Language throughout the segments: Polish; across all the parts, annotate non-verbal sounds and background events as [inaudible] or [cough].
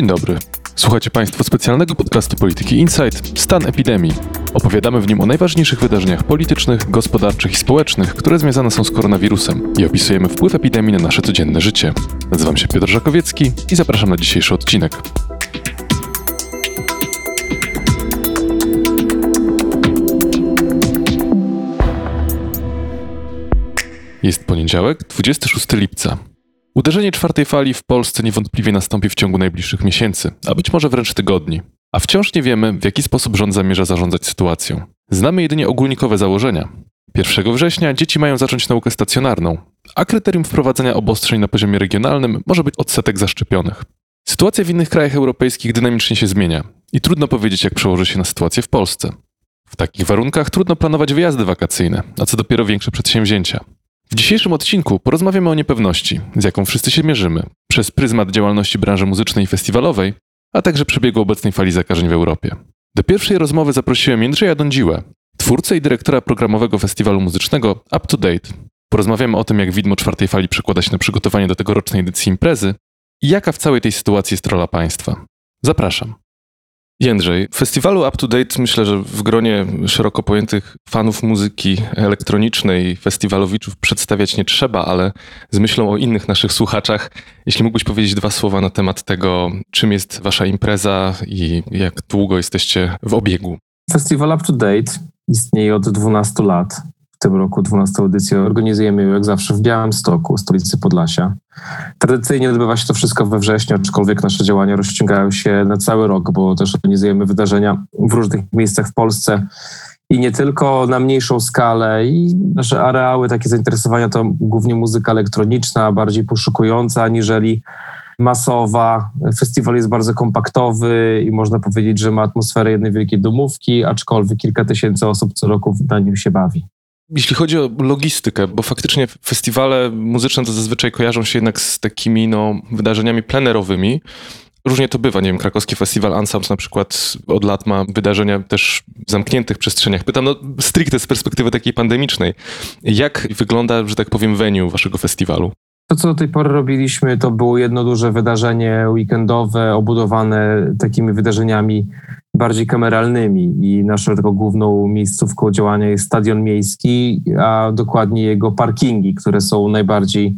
Dzień dobry. Słuchacie Państwo specjalnego podcastu Polityki Insight Stan epidemii. Opowiadamy w nim o najważniejszych wydarzeniach politycznych, gospodarczych i społecznych, które związane są z koronawirusem i opisujemy wpływ epidemii na nasze codzienne życie. Nazywam się Piotr Żakowiecki i zapraszam na dzisiejszy odcinek. Jest poniedziałek, 26 lipca. Uderzenie czwartej fali w Polsce niewątpliwie nastąpi w ciągu najbliższych miesięcy, a być może wręcz tygodni. A wciąż nie wiemy, w jaki sposób rząd zamierza zarządzać sytuacją. Znamy jedynie ogólnikowe założenia. 1 września dzieci mają zacząć naukę stacjonarną, a kryterium wprowadzenia obostrzeń na poziomie regionalnym może być odsetek zaszczepionych. Sytuacja w innych krajach europejskich dynamicznie się zmienia i trudno powiedzieć, jak przełoży się na sytuację w Polsce. W takich warunkach trudno planować wyjazdy wakacyjne, a co dopiero większe przedsięwzięcia. W dzisiejszym odcinku porozmawiamy o niepewności, z jaką wszyscy się mierzymy, przez pryzmat działalności branży muzycznej i festiwalowej, a także przebiegu obecnej fali zakażeń w Europie. Do pierwszej rozmowy zaprosiłem Jędrzeja Dądziłę, twórcę i dyrektora programowego festiwalu muzycznego Up to Date. Porozmawiamy o tym, jak widmo czwartej fali przekłada się na przygotowanie do tegorocznej edycji imprezy i jaka w całej tej sytuacji jest rola państwa. Zapraszam. Jędrzej, festiwalu Up to Date myślę, że w gronie szeroko pojętych fanów muzyki elektronicznej, festiwalowiczów przedstawiać nie trzeba, ale z myślą o innych naszych słuchaczach, jeśli mógłbyś powiedzieć dwa słowa na temat tego, czym jest wasza impreza i jak długo jesteście w obiegu. Festiwal Up to Date istnieje od 12 lat tym roku 12 edycję organizujemy jak zawsze w Białymstoku, stolicy Podlasia. Tradycyjnie odbywa się to wszystko we wrześniu, aczkolwiek nasze działania rozciągają się na cały rok, bo też organizujemy wydarzenia w różnych miejscach w Polsce i nie tylko na mniejszą skalę i nasze areały, takie zainteresowania to głównie muzyka elektroniczna, bardziej poszukująca aniżeli masowa. Festiwal jest bardzo kompaktowy i można powiedzieć, że ma atmosferę jednej wielkiej domówki, aczkolwiek kilka tysięcy osób co roku na nim się bawi. Jeśli chodzi o logistykę, bo faktycznie festiwale muzyczne to zazwyczaj kojarzą się jednak z takimi no, wydarzeniami plenerowymi. Różnie to bywa. Nie wiem, krakowski festiwal Ansams na przykład od lat ma wydarzenia też w zamkniętych przestrzeniach. Pytam no, stricte z perspektywy takiej pandemicznej. Jak wygląda, że tak powiem, venue waszego festiwalu? To, co do tej pory robiliśmy, to było jedno duże wydarzenie weekendowe, obudowane takimi wydarzeniami bardziej kameralnymi i naszą taką główną miejscówką działania jest stadion miejski, a dokładnie jego parkingi, które są najbardziej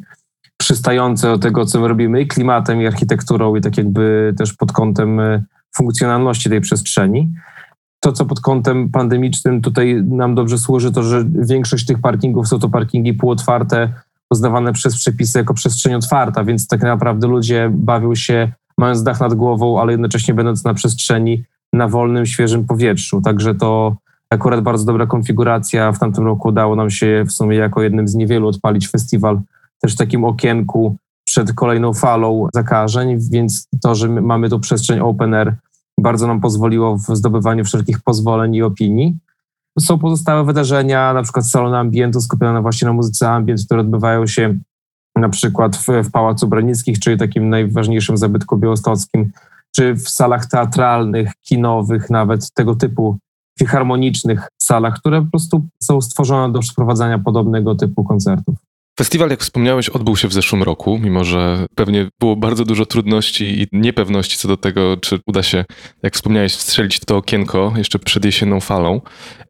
przystające do tego, co my robimy i klimatem, i architekturą, i tak jakby też pod kątem e, funkcjonalności tej przestrzeni. To, co pod kątem pandemicznym tutaj nam dobrze służy, to że większość tych parkingów są to parkingi półotwarte, uznawane przez przepisy jako przestrzeń otwarta, więc tak naprawdę ludzie bawią się mając dach nad głową, ale jednocześnie będąc na przestrzeni na wolnym, świeżym powietrzu. Także to akurat bardzo dobra konfiguracja. W tamtym roku udało nam się w sumie jako jednym z niewielu odpalić festiwal też w takim okienku przed kolejną falą zakażeń, więc to, że mamy tu przestrzeń open air, bardzo nam pozwoliło w zdobywaniu wszelkich pozwoleń i opinii. Są pozostałe wydarzenia, na przykład salony ambientu skupione właśnie na muzyce ambient, które odbywają się na przykład w, w Pałacu Branickich, czyli takim najważniejszym zabytku białostockim, czy w salach teatralnych, kinowych, nawet tego typu filharmonicznych salach, które po prostu są stworzone do przeprowadzania podobnego typu koncertów. Festiwal, jak wspomniałeś, odbył się w zeszłym roku, mimo że pewnie było bardzo dużo trudności i niepewności co do tego, czy uda się, jak wspomniałeś, wstrzelić to okienko jeszcze przed jesienną falą.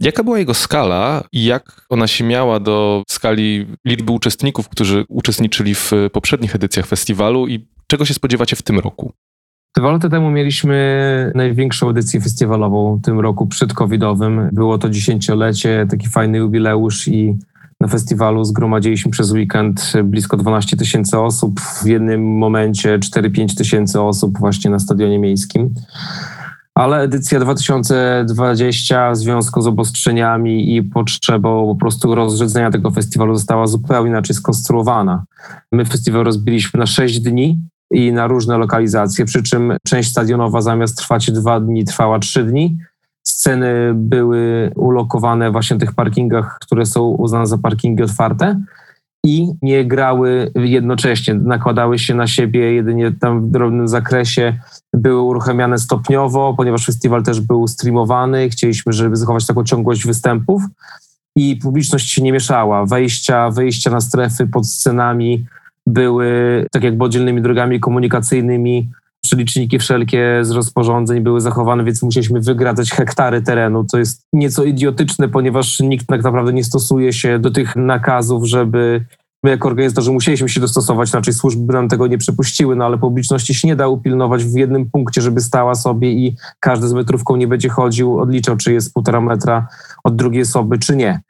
Jaka była jego skala i jak ona się miała do skali liczby uczestników, którzy uczestniczyli w poprzednich edycjach festiwalu i czego się spodziewacie w tym roku? Dwa lata temu mieliśmy największą edycję festiwalową w tym roku przedcovidowym. Było to dziesięciolecie, taki fajny jubileusz i na festiwalu zgromadziliśmy przez weekend blisko 12 tysięcy osób, w jednym momencie 4-5 tysięcy osób właśnie na stadionie miejskim. Ale edycja 2020 w związku z obostrzeniami i potrzebą po prostu rozrzedzenia tego festiwalu została zupełnie inaczej skonstruowana. My festiwal rozbiliśmy na 6 dni i na różne lokalizacje, przy czym część stadionowa zamiast trwać dwa dni trwała trzy dni. Sceny były ulokowane właśnie w tych parkingach, które są uznane za parkingi otwarte i nie grały jednocześnie, nakładały się na siebie jedynie tam w drobnym zakresie, były uruchamiane stopniowo, ponieważ festiwal też był streamowany, chcieliśmy, żeby zachować taką ciągłość występów i publiczność się nie mieszała. Wejścia, wyjścia na strefy pod scenami były tak jakby oddzielnymi drogami komunikacyjnymi przeliczniki wszelkie z rozporządzeń były zachowane, więc musieliśmy wygradzać hektary terenu. To jest nieco idiotyczne, ponieważ nikt tak naprawdę nie stosuje się do tych nakazów, żeby my jako organizatorzy musieliśmy się dostosować, inaczej służby nam tego nie przypuściły, no ale publiczności się nie da upilnować w jednym punkcie, żeby stała sobie i każdy z metrówką nie będzie chodził, odliczał, czy jest półtora metra od drugiej osoby, czy nie.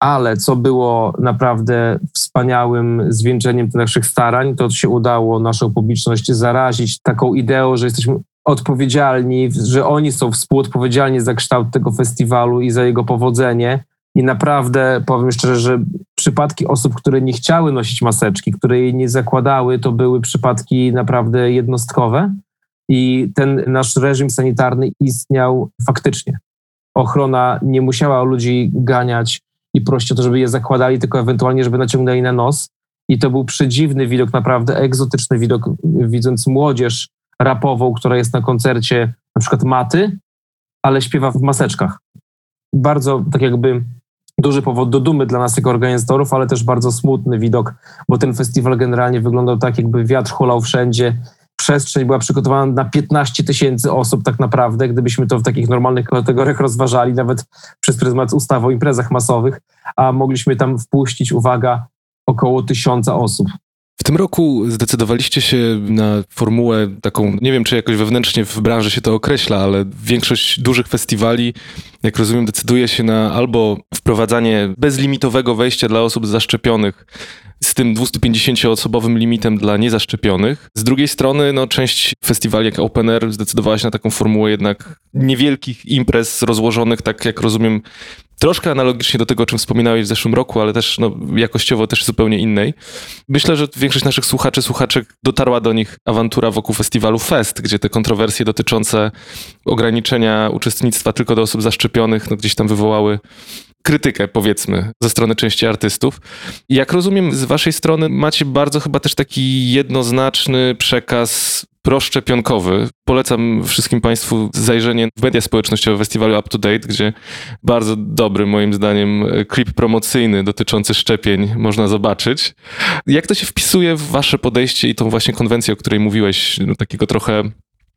Ale co było naprawdę wspaniałym zwieńczeniem tych naszych starań, to się udało naszą publiczność zarazić taką ideą, że jesteśmy odpowiedzialni, że oni są współodpowiedzialni za kształt tego festiwalu i za jego powodzenie. I naprawdę powiem szczerze, że przypadki osób, które nie chciały nosić maseczki, które jej nie zakładały, to były przypadki naprawdę jednostkowe. I ten nasz reżim sanitarny istniał faktycznie. Ochrona nie musiała ludzi ganiać i prosić o to, żeby je zakładali, tylko ewentualnie, żeby naciągnęli na nos. I to był przedziwny widok, naprawdę egzotyczny widok, widząc młodzież rapową, która jest na koncercie na przykład maty, ale śpiewa w maseczkach. Bardzo tak jakby duży powód do dumy dla nas jako organizatorów, ale też bardzo smutny widok, bo ten festiwal generalnie wyglądał tak, jakby wiatr hulał wszędzie. Przestrzeń była przygotowana na 15 tysięcy osób tak naprawdę, gdybyśmy to w takich normalnych kategoriach rozważali, nawet przez pryzmat ustawy o imprezach masowych, a mogliśmy tam wpuścić, uwaga, około tysiąca osób. W tym roku zdecydowaliście się na formułę taką, nie wiem czy jakoś wewnętrznie w branży się to określa, ale większość dużych festiwali, jak rozumiem, decyduje się na albo wprowadzanie bezlimitowego wejścia dla osób zaszczepionych z tym 250-osobowym limitem dla niezaszczepionych. Z drugiej strony, no, część festiwali jak Open Air zdecydowała się na taką formułę jednak niewielkich imprez rozłożonych, tak jak rozumiem, troszkę analogicznie do tego, o czym wspominałeś w zeszłym roku, ale też no, jakościowo też zupełnie innej. Myślę, że większość naszych słuchaczy, słuchaczek dotarła do nich awantura wokół festiwalu Fest, gdzie te kontrowersje dotyczące ograniczenia uczestnictwa tylko do osób zaszczepionych no, gdzieś tam wywołały krytykę, powiedzmy, ze strony części artystów. Jak rozumiem, z waszej strony macie bardzo chyba też taki jednoznaczny przekaz proszczepionkowy. Polecam wszystkim Państwu zajrzenie w media społecznościowe festiwalu Up to Date, gdzie bardzo dobry, moim zdaniem, klip promocyjny dotyczący szczepień można zobaczyć. Jak to się wpisuje w Wasze podejście i tą właśnie konwencję, o której mówiłeś, no, takiego trochę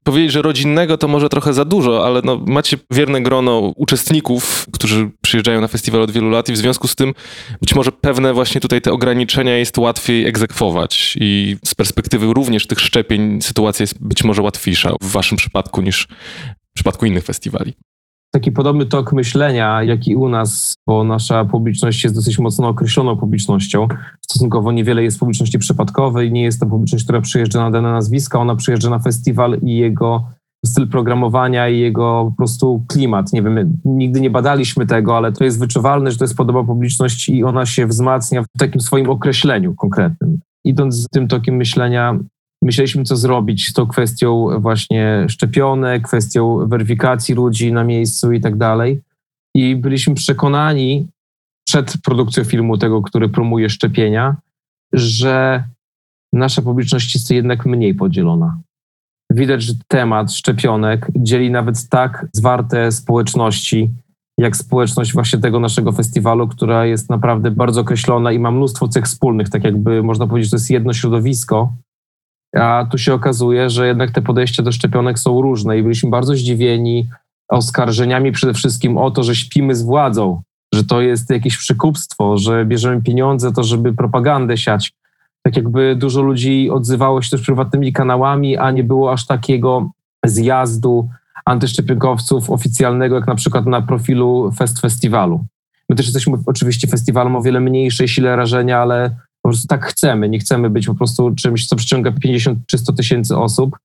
powiedzieć, że rodzinnego to może trochę za dużo, ale no, macie wierne grono uczestników, którzy przyjeżdżają na festiwal od wielu lat i w związku z tym być może pewne właśnie tutaj te ograniczenia jest łatwiej egzekwować i z perspektywy również tych szczepień sytuacja jest być może łatwiejsza w waszym przypadku niż w przypadku innych festiwali taki podobny tok myślenia, jak i u nas, bo nasza publiczność jest dosyć mocno określoną publicznością. Stosunkowo niewiele jest publiczności przypadkowej, nie jest to publiczność, która przyjeżdża na dane nazwiska, ona przyjeżdża na festiwal i jego styl programowania i jego po prostu klimat. Nie wiem, nigdy nie badaliśmy tego, ale to jest wyczuwalne, że to jest podoba publiczność i ona się wzmacnia w takim swoim określeniu konkretnym. Idąc tym tokiem myślenia, myśleliśmy, co zrobić z tą kwestią właśnie szczepionek, kwestią weryfikacji ludzi na miejscu i tak dalej. I byliśmy przekonani przed produkcją filmu tego, który promuje szczepienia, że nasza publiczność jest jednak mniej podzielona. Widać, że temat szczepionek dzieli nawet tak zwarte społeczności, jak społeczność właśnie tego naszego festiwalu, która jest naprawdę bardzo określona i ma mnóstwo cech wspólnych, tak jakby można powiedzieć, że to jest jedno środowisko, a tu się okazuje, że jednak te podejścia do szczepionek są różne i byliśmy bardzo zdziwieni oskarżeniami przede wszystkim o to, że śpimy z władzą, że to jest jakieś przekupstwo, że bierzemy pieniądze to, żeby propagandę siać. Tak jakby dużo ludzi odzywało się też prywatnymi kanałami, a nie było aż takiego zjazdu antyszczepionkowców oficjalnego, jak na przykład na profilu Fest Festiwalu. My też jesteśmy oczywiście festiwalem o wiele mniejszej sile rażenia, ale po prostu tak chcemy. Nie chcemy być po prostu czymś, co przyciąga 50 czy 100 tysięcy osób,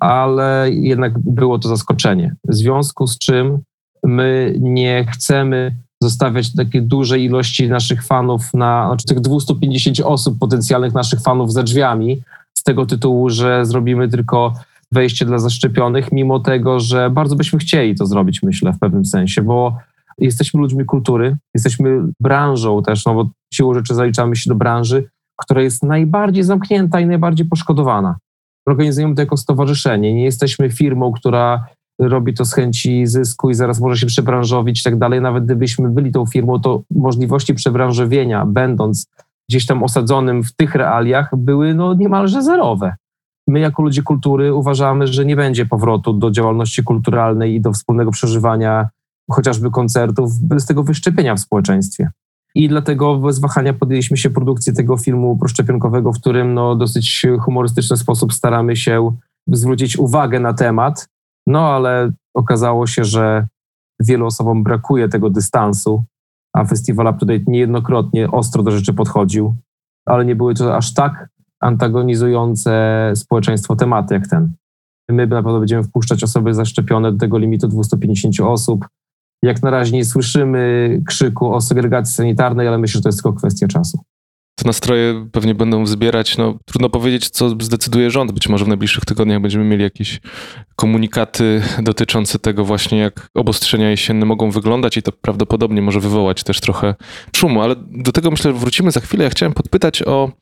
ale jednak było to zaskoczenie. W związku z czym my nie chcemy zostawiać takiej dużej ilości naszych fanów na, znaczy tych 250 osób potencjalnych naszych fanów za drzwiami, z tego tytułu, że zrobimy tylko wejście dla zaszczepionych, mimo tego, że bardzo byśmy chcieli to zrobić, myślę, w pewnym sensie, bo jesteśmy ludźmi kultury, jesteśmy branżą też, no bo siłą rzeczy zaliczamy się do branży, która jest najbardziej zamknięta i najbardziej poszkodowana. Organizujemy to jako stowarzyszenie. Nie jesteśmy firmą, która robi to z chęci zysku i zaraz może się przebranżowić i tak dalej. Nawet gdybyśmy byli tą firmą, to możliwości przebranżowienia, będąc gdzieś tam osadzonym w tych realiach, były no niemalże zerowe. my jako ludzie kultury uważamy, że nie będzie powrotu do działalności kulturalnej i do wspólnego przeżywania chociażby koncertów bez tego wyszczepienia w społeczeństwie. I dlatego bez wahania podjęliśmy się produkcji tego filmu proszczepionkowego, w którym no, dosyć humorystyczny sposób staramy się zwrócić uwagę na temat. No ale okazało się, że wielu osobom brakuje tego dystansu, a festiwal Up to Date niejednokrotnie ostro do rzeczy podchodził, ale nie były to aż tak antagonizujące społeczeństwo tematy jak ten. My na pewno będziemy wpuszczać osoby zaszczepione do tego limitu 250 osób. Jak na razie nie słyszymy krzyku o segregacji sanitarnej, ale myślę, że to jest tylko kwestia czasu. Te nastroje pewnie będą wzbierać. No, trudno powiedzieć, co zdecyduje rząd. Być może w najbliższych tygodniach będziemy mieli jakieś komunikaty dotyczące tego właśnie, jak obostrzenia jesienne mogą wyglądać i to prawdopodobnie może wywołać też trochę szumu, ale do tego myślę, że wrócimy za chwilę. Ja chciałem podpytać o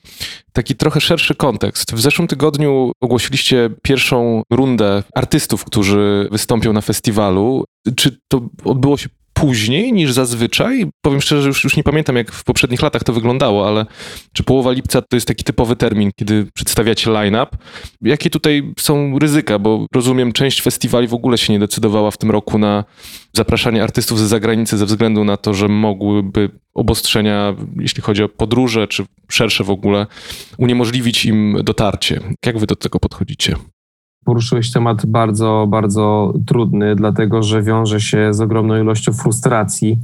taki trochę szerszy kontekst. W zeszłym tygodniu ogłosiliście pierwszą rundę artystów, którzy wystąpią na festiwalu. Czy to odbyło się później niż zazwyczaj. Powiem szczerze, że już, już nie pamiętam, jak w poprzednich latach to wyglądało, ale czy połowa lipca to jest taki typowy termin, kiedy przedstawiacie line-up? Jakie tutaj są ryzyka? Bo rozumiem, część festiwali w ogóle się nie decydowała w tym roku na zapraszanie artystów ze zagranicy ze względu na to, że mogłyby obostrzenia, jeśli chodzi o podróże, czy szersze w ogóle, uniemożliwić im dotarcie. Jak wy do tego podchodzicie? Poruszyłeś temat bardzo, bardzo trudny, dlatego że wiąże się z ogromną ilością frustracji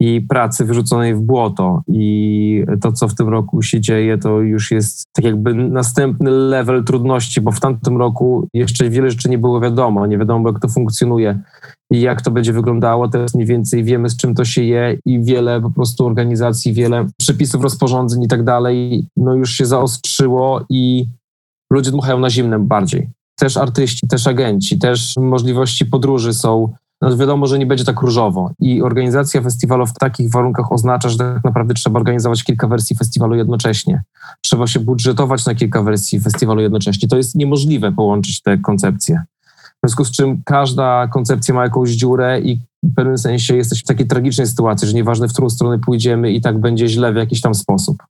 i pracy wyrzuconej w błoto. I to, co w tym roku się dzieje, to już jest tak jakby następny level trudności, bo w tamtym roku jeszcze wiele rzeczy nie było wiadomo. Nie wiadomo, jak to funkcjonuje i jak to będzie wyglądało. Teraz mniej więcej wiemy, z czym to się je i wiele po prostu organizacji, wiele przepisów, rozporządzeń i tak dalej, no już się zaostrzyło i ludzie dmuchają na zimne bardziej też artyści, też agenci, też możliwości podróży są. No wiadomo, że nie będzie tak różowo. I organizacja festiwalu w takich warunkach oznacza, że tak naprawdę trzeba organizować kilka wersji festiwalu jednocześnie. Trzeba się budżetować na kilka wersji festiwalu jednocześnie. To jest niemożliwe połączyć te koncepcje. W związku z czym każda koncepcja ma jakąś dziurę i w pewnym sensie jesteś w takiej tragicznej sytuacji, że nieważne w którą stronę pójdziemy i tak będzie źle w jakiś tam sposób.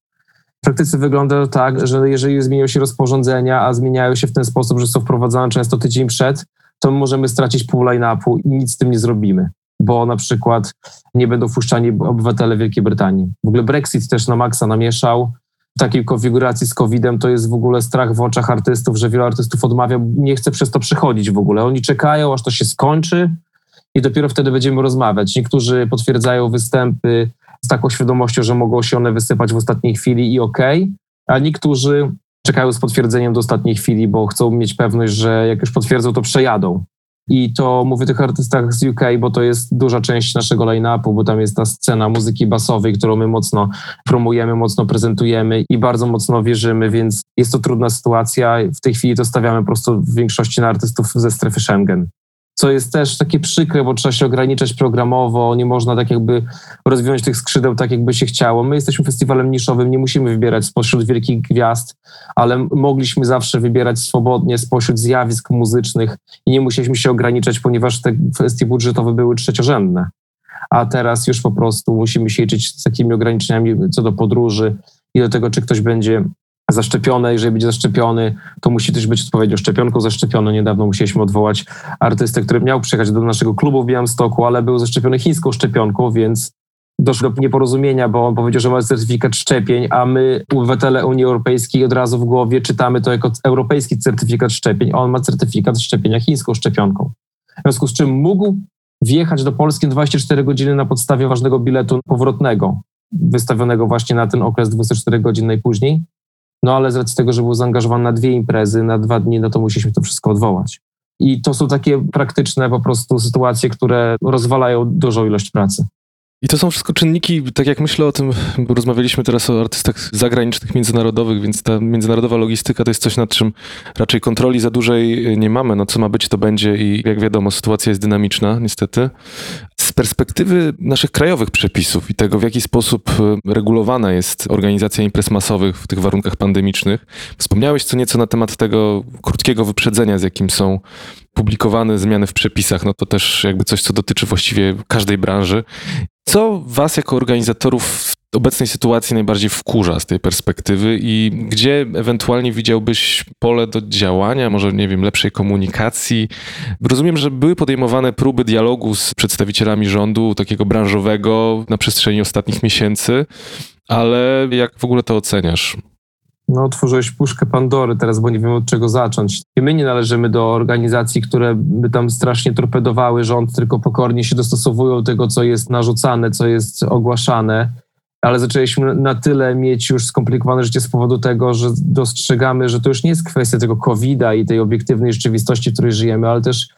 W praktyce wygląda to tak, że jeżeli zmieniają się rozporządzenia, a zmieniają się w ten sposób, że są wprowadzane często tydzień przed, to możemy stracić pół line-upu i nic z tym nie zrobimy, bo na przykład nie będą wpuszczani obywatele Wielkiej Brytanii. W ogóle Brexit też na maksa namieszał. W takiej konfiguracji z COVID-em to jest w ogóle strach w oczach artystów, że wielu artystów odmawia, nie chce przez to przychodzić w ogóle. Oni czekają, aż to się skończy i dopiero wtedy będziemy rozmawiać. Niektórzy potwierdzają występy z taką świadomością, że mogą się one wysypać w ostatniej chwili i okej, okay, a niektórzy czekają z potwierdzeniem do ostatniej chwili, bo chcą mieć pewność, że jak już potwierdzą, to przejadą. I to mówię tych artystach z UK, bo to jest duża część naszego line-upu, bo tam jest ta scena muzyki basowej, którą my mocno promujemy, mocno prezentujemy i bardzo mocno wierzymy, więc jest to trudna sytuacja. W tej chwili to stawiamy po prostu w większości na artystów ze strefy Schengen co jest też takie przykre, bo trzeba się ograniczać programowo, nie można tak jakby rozwinąć tych skrzydeł tak, jakby się chciało. My jesteśmy festiwalem niszowym, nie musimy wybierać spośród wielkich gwiazd, ale mogliśmy zawsze wybierać swobodnie spośród zjawisk muzycznych i nie musieliśmy się ograniczać, ponieważ te kwestie budżetowe były trzeciorzędne. A teraz już po prostu musimy się liczyć z takimi ograniczeniami co do podróży i do tego, czy ktoś będzie zaszczepione. Jeżeli będzie zaszczepiony, to musi też być odpowiednio szczepionką zaszczepiony. Niedawno musieliśmy odwołać artystę, który miał przyjechać do naszego klubu w Białymstoku, ale był zaszczepiony chińską szczepionką, więc doszło do nieporozumienia, bo on powiedział, że ma certyfikat szczepień, a my, obywatele Unii Europejskiej, od razu w głowie czytamy to jako europejski certyfikat szczepień, a on ma certyfikat szczepienia chińską szczepionką. W związku z czym mógł wjechać do Polski 24 godziny na podstawie ważnego biletu powrotnego, wystawionego właśnie na ten okres 24 godzin najpóźniej, no ale z racji tego, że był zaangażowany na dwie imprezy, na dwa dni, no to musieliśmy to wszystko odwołać. I to są takie praktyczne po prostu sytuacje, które rozwalają dużą ilość pracy. I to są wszystko czynniki, tak jak myślę o tym, bo rozmawialiśmy teraz o artystach zagranicznych, międzynarodowych, więc ta międzynarodowa logistyka to jest coś, nad czym raczej kontroli za dużej nie mamy. No co ma być, to będzie i jak wiadomo, sytuacja jest dynamiczna, niestety. Z perspektywy naszych krajowych przepisów i tego, w jaki sposób e, regulowana jest organizacja imprez masowych w tych warunkach pandemicznych, wspomniałeś co nieco na temat tego krótkiego wyprzedzenia, z jakim są publikowane zmiany w przepisach, no to też jakby coś, co dotyczy właściwie każdej branży. Co was jako organizatorów obecnej sytuacji najbardziej wkurza z tej perspektywy i gdzie ewentualnie widziałbyś pole do działania, może nie wiem, lepszej komunikacji? Rozumiem, że były podejmowane próby dialogu z przedstawicielami rządu takiego branżowego na przestrzeni ostatnich miesięcy, ale jak w ogóle to oceniasz? No, otworzyłeś puszkę Pandory teraz, bo nie wiem od czego zacząć. I my nie należymy do organizacji, które by tam strasznie torpedowały rząd, tylko pokornie się dostosowują do tego, co jest narzucane, co jest ogłaszane. Ale zaczęliśmy na tyle mieć już skomplikowane życie z powodu tego, że dostrzegamy, że to już nie jest kwestia tego COVID-a i tej obiektywnej rzeczywistości, w której żyjemy, ale też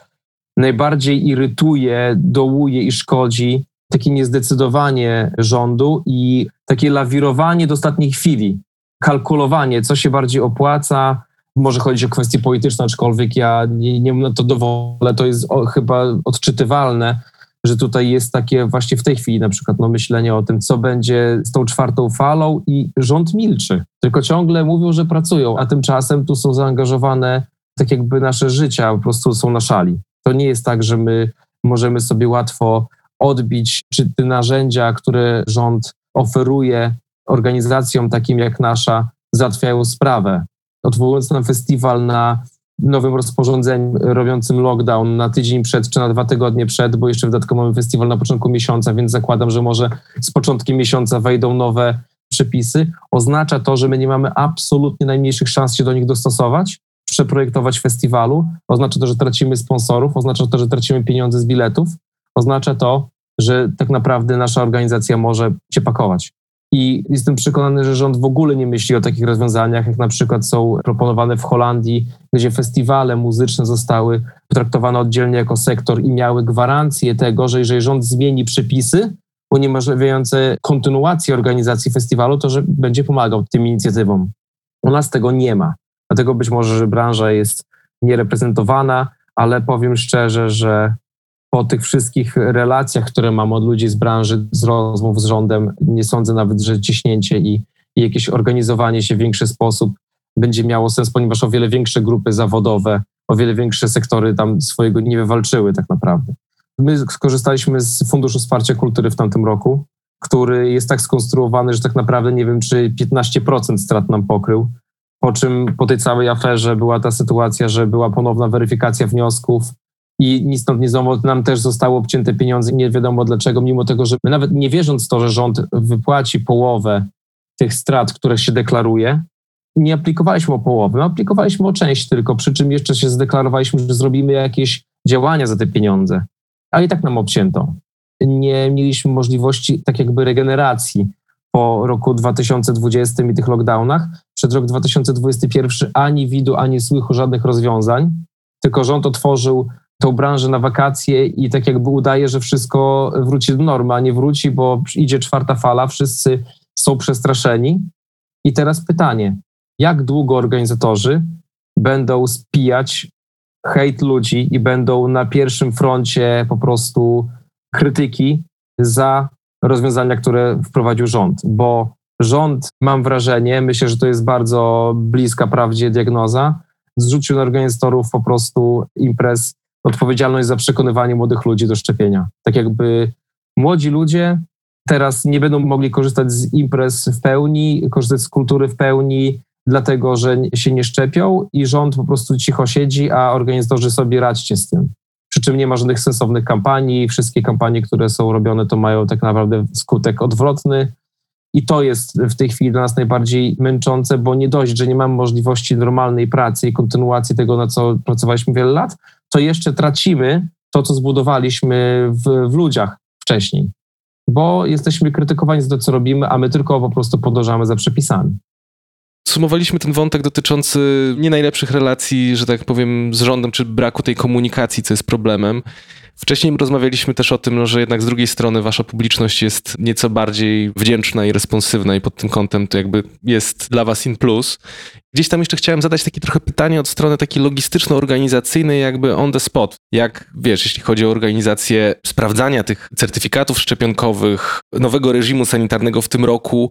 najbardziej irytuje, dołuje i szkodzi takie niezdecydowanie rządu i takie lawirowanie do ostatniej chwili kalkulowanie, co się bardziej opłaca. Może chodzić o kwestie polityczne, aczkolwiek ja nie, nie na to dowolę. To jest o, chyba odczytywalne, że tutaj jest takie właśnie w tej chwili na przykład no, myślenie o tym, co będzie z tą czwartą falą i rząd milczy. Tylko ciągle mówią, że pracują, a tymczasem tu są zaangażowane tak jakby nasze życia po prostu są na szali. To nie jest tak, że my możemy sobie łatwo odbić, czy te narzędzia, które rząd oferuje, organizacjom takim jak nasza załatwiają sprawę. Odwołując na festiwal na nowym rozporządzeniu robiącym lockdown na tydzień przed czy na dwa tygodnie przed, bo jeszcze dodatkowo mamy festiwal na początku miesiąca, więc zakładam, że może z początkiem miesiąca wejdą nowe przepisy, oznacza to, że my nie mamy absolutnie najmniejszych szans się do nich dostosować, przeprojektować festiwalu, oznacza to, że tracimy sponsorów, oznacza to, że tracimy pieniądze z biletów, oznacza to, że tak naprawdę nasza organizacja może się pakować. I jestem przekonany, że rząd w ogóle nie myśli o takich rozwiązaniach, jak na przykład są proponowane w Holandii, gdzie festiwale muzyczne zostały potraktowane oddzielnie jako sektor i miały gwarancję tego, że jeżeli rząd zmieni przepisy uniemożliwiające kontynuację organizacji festiwalu, to że będzie pomagał tym inicjatywom. U nas tego nie ma. Dlatego być może, że branża jest niereprezentowana, ale powiem szczerze, że po tych wszystkich relacjach, które mam od ludzi z branży, z rozmów z rządem, nie sądzę nawet, że ciśnięcie i, i jakieś organizowanie się w większy sposób będzie miało sens, ponieważ o wiele większe grupy zawodowe, o wiele większe sektory tam swojego nie wywalczyły tak naprawdę. My skorzystaliśmy z Funduszu Wsparcia Kultury w tamtym roku, który jest tak skonstruowany, że tak naprawdę nie wiem, czy 15% strat nam pokrył. Po czym po tej całej aferze była ta sytuacja, że była ponowna weryfikacja wniosków, i nic stąd znowu nam też zostało obcięte pieniądze, nie wiadomo dlaczego, mimo tego, że my nawet nie wierząc w to, że rząd wypłaci połowę tych strat, które się deklaruje, nie aplikowaliśmy o połowę, my aplikowaliśmy o część tylko, przy czym jeszcze się zdeklarowaliśmy, że zrobimy jakieś działania za te pieniądze, a i tak nam obcięto. Nie mieliśmy możliwości tak jakby regeneracji po roku 2020 i tych lockdownach. Przed rok 2021 ani widu, ani słychu żadnych rozwiązań, tylko rząd otworzył tą branżę na wakacje i tak jakby udaje, że wszystko wróci do normy, a nie wróci, bo idzie czwarta fala, wszyscy są przestraszeni. I teraz pytanie, jak długo organizatorzy będą spijać hejt ludzi i będą na pierwszym froncie po prostu krytyki za rozwiązania, które wprowadził rząd, bo rząd, mam wrażenie, myślę, że to jest bardzo bliska prawdzie diagnoza, zrzucił na organizatorów po prostu imprez odpowiedzialność za przekonywanie młodych ludzi do szczepienia. Tak jakby młodzi ludzie teraz nie będą mogli korzystać z imprez w pełni, korzystać z kultury w pełni, dlatego że się nie szczepią i rząd po prostu cicho siedzi, a organizatorzy sobie radźcie z tym. Przy czym nie ma żadnych sensownych kampanii. Wszystkie kampanie, które są robione, to mają tak naprawdę skutek odwrotny. I to jest w tej chwili dla nas najbardziej męczące, bo nie dość, że nie mamy możliwości normalnej pracy i kontynuacji tego, na co pracowaliśmy wiele lat, to jeszcze tracimy to, co zbudowaliśmy w, w ludziach wcześniej, bo jesteśmy krytykowani za to, co robimy, a my tylko po prostu podążamy za przepisami. Sumowaliśmy ten wątek dotyczący nie najlepszych relacji, że tak powiem, z rządem, czy braku tej komunikacji, co jest problemem. Wcześniej rozmawialiśmy też o tym, no, że jednak z drugiej strony wasza publiczność jest nieco bardziej wdzięczna i responsywna i pod tym kątem to jakby jest dla was in plus. Gdzieś tam jeszcze chciałem zadać takie trochę pytanie od strony takiej logistyczno-organizacyjnej, jakby on the spot. Jak wiesz, jeśli chodzi o organizację sprawdzania tych certyfikatów szczepionkowych, nowego reżimu sanitarnego w tym roku?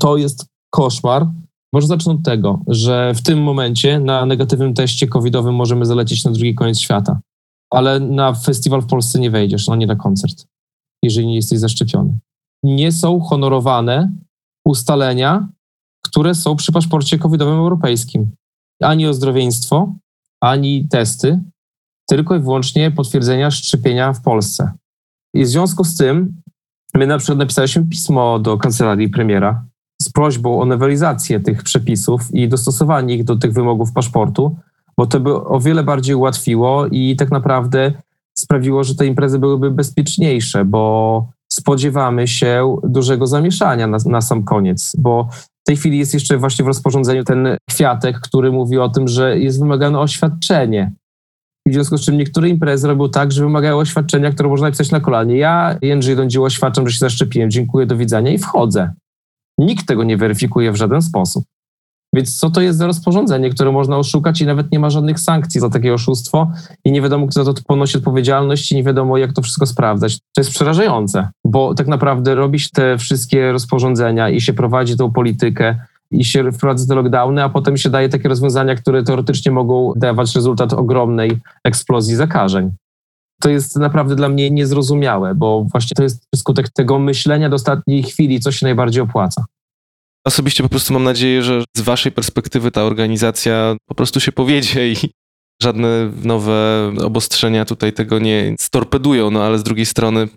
To jest koszmar. Może zacznę od tego, że w tym momencie na negatywnym teście covidowym możemy zalecieć na drugi koniec świata ale na festiwal w Polsce nie wejdziesz, no nie na koncert, jeżeli nie jesteś zaszczepiony. nie są honorowane ustalenia, które są przy paszporcie covidowym europejskim. Ani ozdrowieństwo, ani testy, tylko i wyłącznie potwierdzenia szczepienia w Polsce. I w związku z tym my na przykład napisaliśmy pismo do kancelarii premiera z prośbą o nowelizację tych przepisów i dostosowanie ich do tych wymogów paszportu, bo to by o wiele bardziej ułatwiło i tak naprawdę sprawiło, że te imprezy byłyby bezpieczniejsze, bo spodziewamy się dużego zamieszania na, na sam koniec, bo w tej chwili jest jeszcze właśnie w rozporządzeniu ten kwiatek, który mówi o tym, że jest wymagane oświadczenie. W związku z czym niektóre imprezy robią tak, że wymagają oświadczenia, które można napisać na kolanie. Ja, Jędrzej Dądziło, oświadczam, że się zaszczepiłem, dziękuję, do widzenia i wchodzę. Nikt tego nie weryfikuje w żaden sposób. Więc co to jest za rozporządzenie, które można oszukać i nawet nie ma żadnych sankcji za takie oszustwo i nie wiadomo, kto za to ponosi odpowiedzialność i nie wiadomo, jak to wszystko sprawdzać. To jest przerażające, bo tak naprawdę robisz te wszystkie rozporządzenia i się prowadzi tą politykę i się wprowadza te lockdowny, a potem się daje takie rozwiązania, które teoretycznie mogą dawać rezultat ogromnej eksplozji zakażeń. To jest naprawdę dla mnie niezrozumiałe, bo właśnie to jest skutek tego myślenia do ostatniej chwili, co się najbardziej opłaca. Osobiście po prostu mam nadzieję, że z waszej perspektywy ta organizacja po prostu się powiedzie i [laughs] żadne nowe obostrzenia tutaj tego nie storpedują, no ale z drugiej strony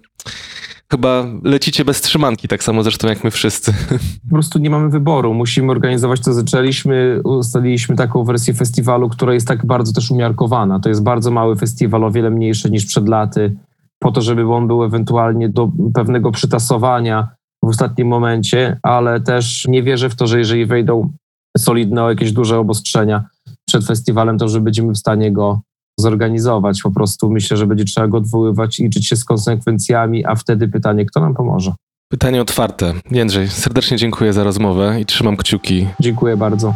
chyba lecicie bez trzymanki, tak samo zresztą jak my wszyscy. [laughs] Po prostu nie mamy wyboru. Musimy organizować to. Zaczęliśmy, ustaliliśmy taką wersję festiwalu, która jest tak bardzo też umiarkowana. To jest bardzo mały festiwal, o wiele mniejszy niż przed laty, po to, żeby on był ewentualnie do pewnego przytasowania w ostatnim momencie, ale też nie wierzę w to, że jeżeli wejdą solidne jakieś duże obostrzenia przed festiwalem, to że będziemy w stanie go zorganizować. Po prostu myślę, że będzie trzeba go odwoływać i liczyć się z konsekwencjami, a wtedy pytanie, kto nam pomoże. Pytanie otwarte. Jędrzej, serdecznie dziękuję za rozmowę i trzymam kciuki. Dziękuję bardzo.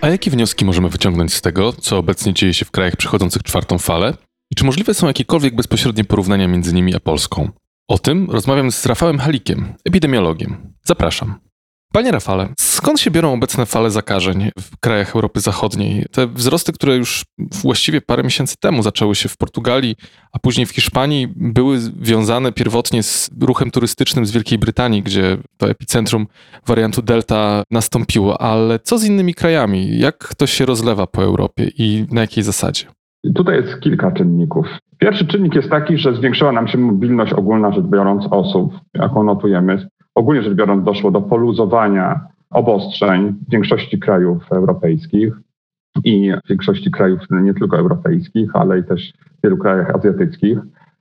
A jakie wnioski możemy wyciągnąć z tego, co obecnie dzieje się w krajach przechodzących czwartą falę? I czy możliwe są jakiekolwiek bezpośrednie porównania między nimi a Polską? O tym rozmawiam z Rafałem Halikiem, epidemiologiem. Zapraszam. Panie Rafale, skąd się biorą obecne fale zakażeń w krajach Europy Zachodniej? Te wzrosty, które już właściwie parę miesięcy temu zaczęły się w Portugalii, a później w Hiszpanii, były związane pierwotnie z ruchem turystycznym z Wielkiej Brytanii, gdzie to epicentrum wariantu Delta nastąpiło. Ale co z innymi krajami? Jak to się rozlewa po Europie i na jakiej zasadzie? Tutaj jest kilka czynników. Pierwszy czynnik jest taki, że zwiększyła nam się mobilność ogólna rzecz biorąc osób, jaką notujemy. Ogólnie rzecz biorąc doszło do poluzowania obostrzeń w większości krajów europejskich i w większości krajów nie tylko europejskich, ale i też w wielu krajach azjatyckich.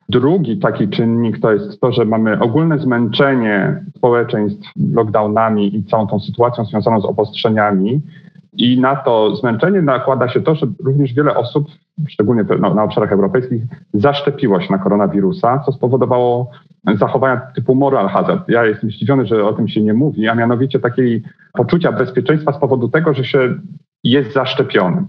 Drugi taki czynnik to jest to, że mamy ogólne zmęczenie społeczeństw lockdownami i całą tą sytuacją związaną z obostrzeniami. I na to zmęczenie nakłada się to, że również wiele osób, szczególnie na, obszarach europejskich, zaszczepiło się na koronawirusa, co spowodowało zachowania typu moral hazard. Ja jestem zdziwiony, że o tym się nie mówi, a mianowicie takiej poczucia bezpieczeństwa z powodu tego, że się jest zaszczepionym.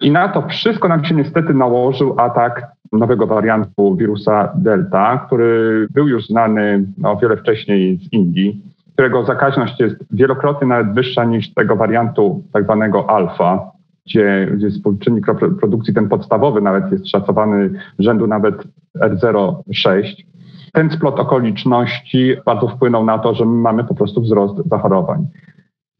I na to wszystko nam się niestety nałożył atak nowego wariantu wirusa Delta, który był już znany o wiele wcześniej z Indii, którego zakaźność jest wielokrotnie nawet wyższa niż tego wariantu tak zwanego alfa, gdzie, gdzie współczynnik produkcji ten podstawowy nawet jest szacowany rzędu nawet R06 ten splot okoliczności bardzo wpłynął na to, że mamy po prostu wzrost zachorowań.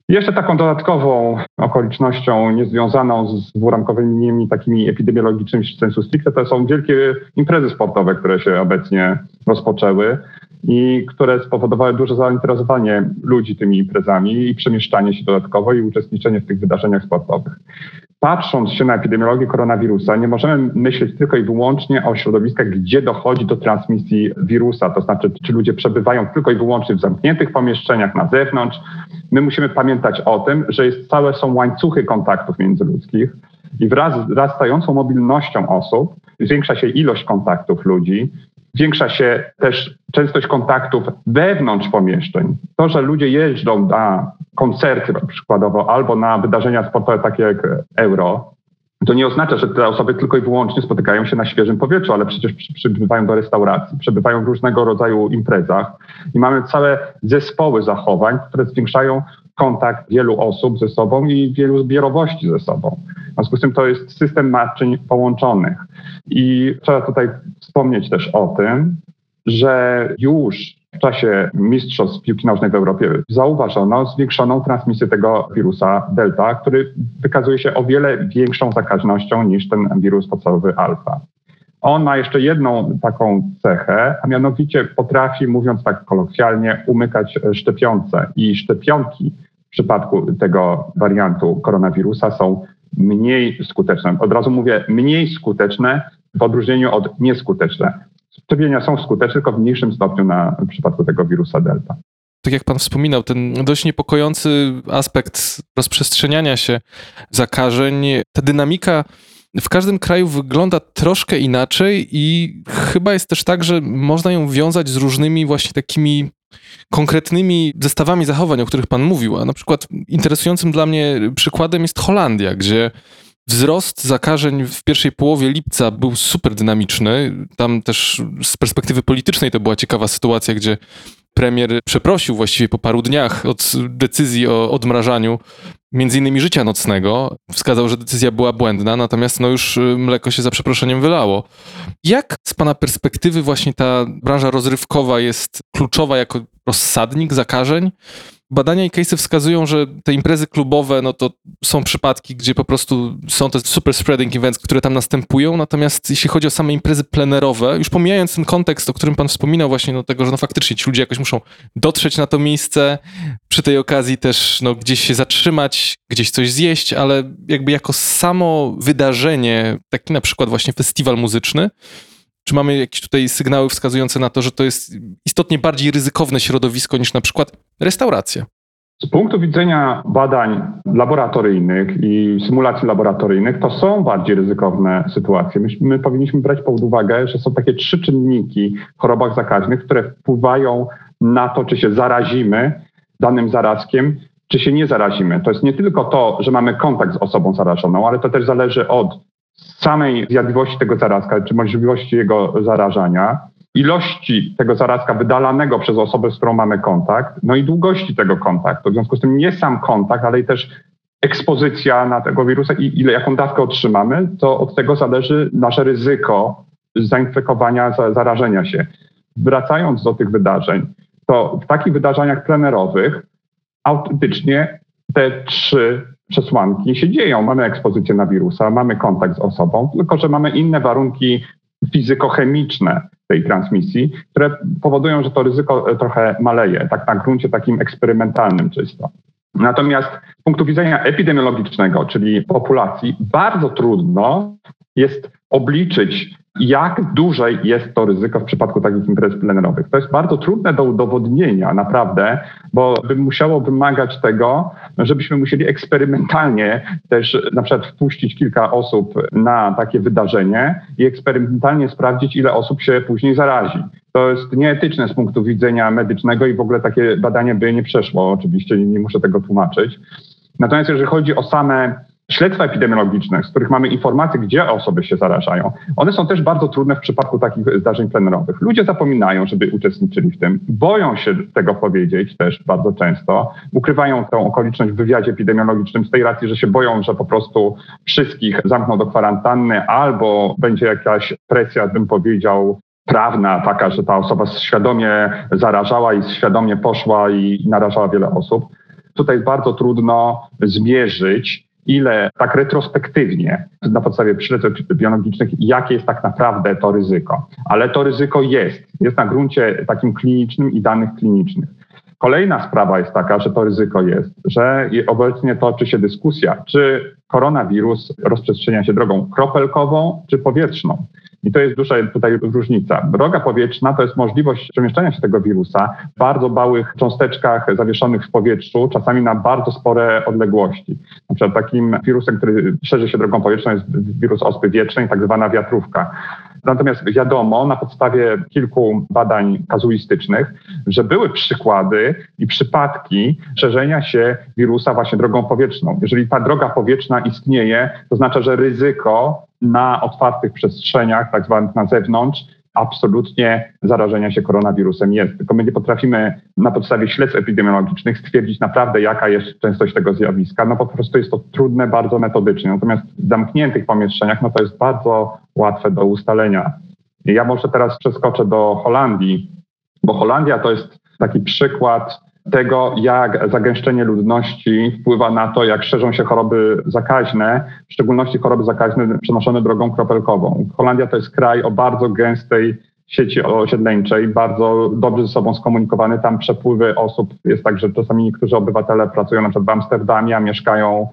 Jeszcze taką dodatkową okolicznością niezwiązaną z dwuramkowymi takimi epidemiologicznymi sensu stricte to są wielkie imprezy sportowe, które się obecnie rozpoczęły i które spowodowały duże zainteresowanie ludzi tymi imprezami i przemieszczanie się dodatkowo i uczestniczenie w tych wydarzeniach sportowych patrząc się na epidemiologię koronawirusa, nie możemy myśleć tylko i wyłącznie o środowiskach, gdzie dochodzi do transmisji wirusa, to znaczy, czy ludzie przebywają tylko i wyłącznie w zamkniętych pomieszczeniach na zewnątrz. My musimy pamiętać o tym, że jest, całe są łańcuchy kontaktów międzyludzkich i wraz z wzrastającą mobilnością osób zwiększa się ilość kontaktów ludzi, zwiększa się też częstość kontaktów wewnątrz pomieszczeń. To, że ludzie jeżdżą na koncerty przykładowo albo na wydarzenia sportowe takie jak Euro, to nie oznacza, że te osoby tylko i wyłącznie spotykają się na świeżym powietrzu, ale przecież przybywają do restauracji, przebywają w różnego rodzaju imprezach i mamy całe zespoły zachowań, które zwiększają kontakt wielu osób ze sobą i wielu zbiorowości ze sobą. W związku z tym to jest system naczyń połączonych. I trzeba tutaj wspomnieć też o tym, że już w czasie mistrzostw piłki nożnej w Europie zauważono zwiększoną transmisję tego wirusa Delta, który wykazuje się o wiele większą zakaźnością niż ten wirus podstawowy alfa. On ma jeszcze jedną taką cechę, a mianowicie potrafi, mówiąc tak kolokwialnie, umykać szczepionce i szczepionki w przypadku tego wariantu koronawirusa są mniej skuteczne. Od razu mówię mniej skuteczne w odróżnieniu od nieskuteczne. Szczepienia są skuteczne, tylko w mniejszym stopniu na, w przypadku tego wirusa Delta. Tak jak Pan wspominał, ten dość niepokojący aspekt rozprzestrzeniania się zakażeń, ta dynamika w każdym kraju wygląda troszkę inaczej i chyba jest też tak, że można ją wiązać z różnymi właśnie takimi konkretnymi zestawami zachowań, o których Pan mówił. A na przykład interesującym dla mnie przykładem jest Holandia, gdzie Wzrost zakażeń w pierwszej połowie lipca był super dynamiczny. Tam też z perspektywy politycznej to była ciekawa sytuacja, gdzie premier przeprosił właściwie po paru dniach od decyzji o odmrażaniu między innymi życia nocnego. Wskazał, że decyzja była błędna, natomiast no już y, mleko się za przeproszeniem wylało. Jak z pana perspektywy właśnie ta branża rozrywkowa jest kluczowa jako rozsadnik zakażeń? Badania i case'y wskazują, że te imprezy klubowe, no to są przypadki, gdzie po prostu są te super spreading events, które tam następują, natomiast jeśli chodzi o same imprezy plenerowe, już pomijając ten kontekst, o którym pan wspominał właśnie, no tego, że no faktycznie ci ludzie jakoś muszą dotrzeć na to miejsce, przy tej okazji też no gdzieś się zatrzymać, gdzieś coś zjeść, ale jakby jako samo wydarzenie, taki na przykład właśnie festiwal muzyczny, czy mamy jakieś tutaj sygnały wskazujące na to, że to jest istotnie bardziej ryzykowne środowisko niż na przykład restauracja? Z punktu widzenia badań laboratoryjnych i symulacji laboratoryjnych, to są bardziej ryzykowne sytuacje. My, my, powinniśmy brać pod uwagę, że są takie trzy czynniki w chorobach zakaźnych, które wpływają na to, czy się zarazimy danym zarazkiem, czy się nie zarazimy. To jest nie tylko to, że mamy kontakt z osobą zarażoną, ale to też zależy od samej zjadliwości tego zarazka, czy możliwości jego zarażania, ilości tego zarazka wydalanego przez osobę, z którą mamy kontakt, no i długości tego kontaktu. W związku z tym nie sam kontakt, ale i też ekspozycja na tego wirusa i ile, jaką dawkę otrzymamy, to od tego zależy nasze ryzyko zainfekowania, zarażenia się. Wracając do tych wydarzeń, to w takich wydarzeniach plenerowych autentycznie te trzy przesłanki się dzieją. Mamy ekspozycję na wirusa, mamy kontakt z osobą, tylko że mamy inne warunki fizykochemiczne tej transmisji, które powodują, że to ryzyko trochę maleje, tak na gruncie takim eksperymentalnym czysto. Natomiast z punktu widzenia epidemiologicznego, czyli populacji, bardzo trudno jest obliczyć jak duże jest to ryzyko w przypadku takich imprez plenerowych. To jest bardzo trudne do udowodnienia, naprawdę, bo by musiało wymagać tego, żebyśmy musieli eksperymentalnie też na przykład wpuścić kilka osób na takie wydarzenie i eksperymentalnie sprawdzić, ile osób się później zarazi. To jest nieetyczne z punktu widzenia medycznego i w ogóle takie badanie by nie przeszło. Oczywiście nie muszę tego tłumaczyć. Natomiast jeżeli chodzi o same śledztwa epidemiologiczne, z których mamy informacje, gdzie osoby się zarażają, one są też bardzo trudne w przypadku takich zdarzeń plenerowych. Ludzie zapominają, żeby uczestniczyli w tym, boją się tego powiedzieć też bardzo często, ukrywają tę okoliczność w wywiadzie epidemiologicznym z tej racji, że się boją, że po prostu wszystkich zamkną do kwarantanny albo będzie jakaś presja, bym powiedział, prawna taka, że ta osoba świadomie zarażała i świadomie poszła i narażała wiele osób. Tutaj bardzo trudno zmierzyć ile tak retrospektywnie na podstawie śledztw biologicznych, jakie jest tak naprawdę to ryzyko. Ale to ryzyko jest. Jest na gruncie takim klinicznym i danych klinicznych. Kolejna sprawa jest taka, że to ryzyko jest, że obecnie toczy się dyskusja, czy koronawirus rozprzestrzenia się drogą kropelkową czy powietrzną. I to jest duża tutaj różnica. Droga powietrzna to jest możliwość przemieszczania się tego wirusa w bardzo małych cząsteczkach zawieszonych w powietrzu, czasami na bardzo spore odległości. Na przykład takim wirusem, który szerzy się drogą powietrzną jest wirus ospy wiecznej, tak zwana wiatrówka. Natomiast wiadomo na podstawie kilku badań kazuistycznych, że były przykłady i przypadki szerzenia się wirusa właśnie drogą powietrzną. Jeżeli ta droga powietrzna istnieje, to znaczy, że ryzyko na otwartych przestrzeniach, tak zwanych na zewnątrz, absolutnie zarażenia się koronawirusem jest. Tylko my nie potrafimy na podstawie śledztw epidemiologicznych stwierdzić naprawdę, jaka jest częstość tego zjawiska. No po prostu jest to trudne bardzo metodycznie. Natomiast w zamkniętych pomieszczeniach, no to jest bardzo łatwe do ustalenia. Ja może teraz przeskoczę do Holandii, bo Holandia to jest taki przykład tego, jak zagęszczenie ludności wpływa na to, jak szerzą się choroby zakaźne, w szczególności choroby zakaźne przenoszone drogą kropelkową. Holandia to jest kraj o bardzo gęstej sieci osiedleńczej, bardzo dobrze ze sobą skomunikowany. Tam przepływy osób jest tak, że czasami niektórzy obywatele pracują na przykład w Amsterdamie, a mieszkają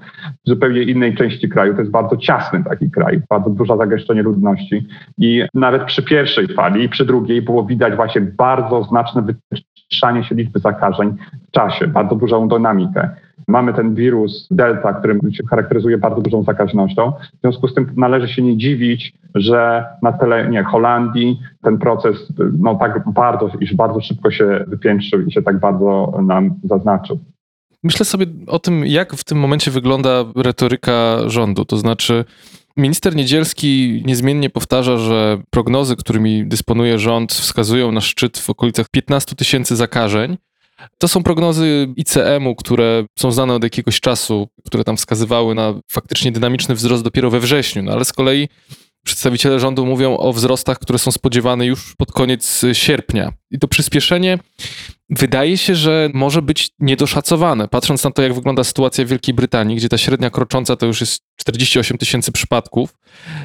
w zupełnie innej części kraju. To jest bardzo ciasny taki kraj, bardzo duże zagęszczenie ludności. I nawet przy pierwszej fali, przy drugiej było widać właśnie bardzo znaczne wytrzymanie się liczby zakażeń w czasie, bardzo dużą dynamikę. Mamy ten wirus Delta, który się charakteryzuje bardzo dużą zakaźnością. W związku z tym należy się nie dziwić, że na terenie Holandii ten proces no, tak bardzo, iż bardzo szybko się wypiętrzył i się tak bardzo nam zaznaczył. Myślę sobie o tym, jak w tym momencie wygląda retoryka rządu. To znaczy, minister Niedzielski niezmiennie powtarza, że prognozy, którymi dysponuje rząd, wskazują na szczyt w okolicach 15 tysięcy zakażeń. To są prognozy ICM-u, które są znane od jakiegoś czasu, które tam wskazywały na faktycznie dynamiczny wzrost dopiero we wrześniu, no ale z kolei przedstawiciele rządu mówią o wzrostach, które są spodziewane już pod koniec sierpnia. I to przyspieszenie wydaje się, że może być niedoszacowane. Patrząc na to, jak wygląda sytuacja w Wielkiej Brytanii, gdzie ta średnia krocząca to już jest 48 tysięcy przypadków,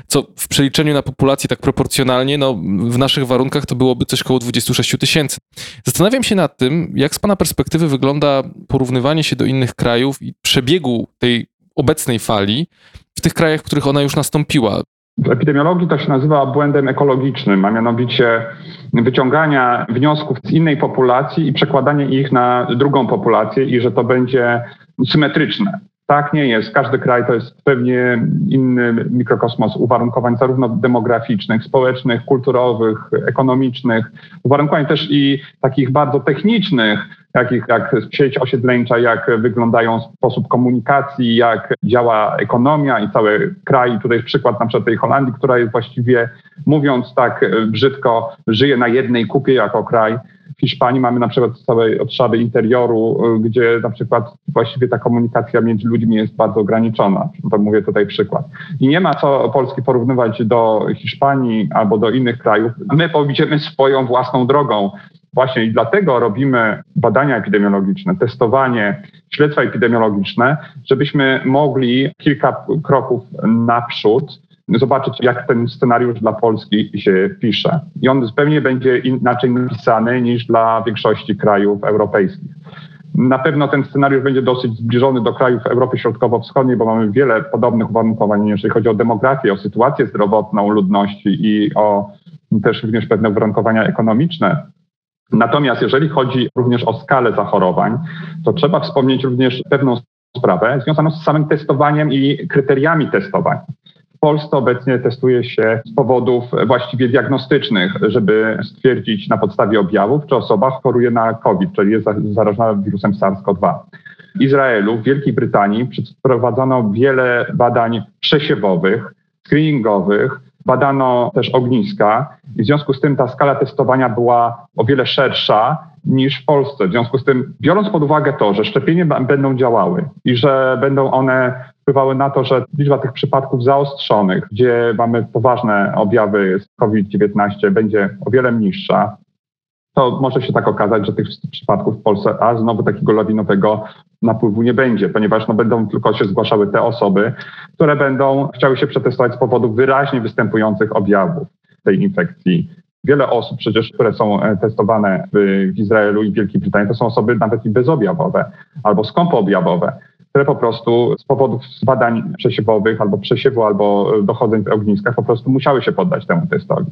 co w przeliczeniu na populację tak proporcjonalnie, no w naszych warunkach to byłoby coś około 26 tysięcy. Zastanawiam się nad tym, jak z Pana perspektywy wygląda porównywanie się do innych krajów i przebiegu tej obecnej fali w tych krajach, w których ona już nastąpiła. W epidemiologii to się nazywa błędem ekologicznym, a mianowicie wyciągania wniosków z innej populacji i przekładanie ich na drugą populację i że to będzie symetryczne. Tak nie jest. Każdy kraj to jest pewnie inny mikrokosmos uwarunkowań zarówno demograficznych, społecznych, kulturowych, ekonomicznych, uwarunkowań też i takich bardzo technicznych, takich jak sieć osiedleńcza, jak wyglądają sposób komunikacji, jak działa ekonomia i cały kraj. Tutaj jest przykład na przykład tej Holandii, która jest właściwie, mówiąc tak brzydko, żyje na jednej kupie jako kraj. W Hiszpanii mamy na przykład całe obszary interioru, gdzie na przykład właściwie ta komunikacja między ludźmi jest bardzo ograniczona. To mówię tutaj przykład. I nie ma co Polski porównywać do Hiszpanii albo do innych krajów. My pójdziemy swoją własną drogą. Właśnie i dlatego robimy badania epidemiologiczne, testowanie, śledztwa epidemiologiczne, żebyśmy mogli kilka kroków naprzód zobaczyć, jak ten scenariusz dla Polski się pisze. I on zupełnie będzie inaczej napisany niż dla większości krajów europejskich. Na pewno ten scenariusz będzie dosyć zbliżony do krajów Europy Środkowo-Wschodniej, bo mamy wiele podobnych uwarunkowań, jeżeli chodzi o demografię, o sytuację zdrowotną ludności i o też również pewne uwarunkowania ekonomiczne. Natomiast jeżeli chodzi również o skalę zachorowań, to trzeba wspomnieć również pewną sprawę związaną z samym testowaniem i kryteriami testowania. Polsce obecnie testuje się z powodów właściwie diagnostycznych, żeby stwierdzić na podstawie objawów, czy osoba choruje na COVID, czyli jest zarażona wirusem SARS-CoV-2. W Izraelu, w Wielkiej Brytanii przeprowadzono wiele badań przesiewowych, screeningowych, badano też ogniska i w związku z tym ta skala testowania była o wiele szersza niż w Polsce. W związku z tym, biorąc pod uwagę to, że szczepienia będą działały i że będą one wpływały na to, że liczba tych przypadków zaostrzonych, gdzie mamy poważne objawy z COVID-19, będzie o wiele niższa, to może się tak okazać, że tych przypadków w Polsce, a znowu takiego lawinowego napływu nie będzie, ponieważ no, będą tylko się zgłaszały te osoby, które będą chciały się przetestować z powodu wyraźnie występujących objawów tej infekcji. Wiele osób przecież, które są e, testowane w, w Izraelu i Wielkiej Brytanii, to są osoby nawet i bezobjawowe albo skąpoobjawowe, które po prostu z powodów badań przesiewowych albo przesiewu, albo dochodzeń w ogniskach po prostu musiały się poddać temu testowi.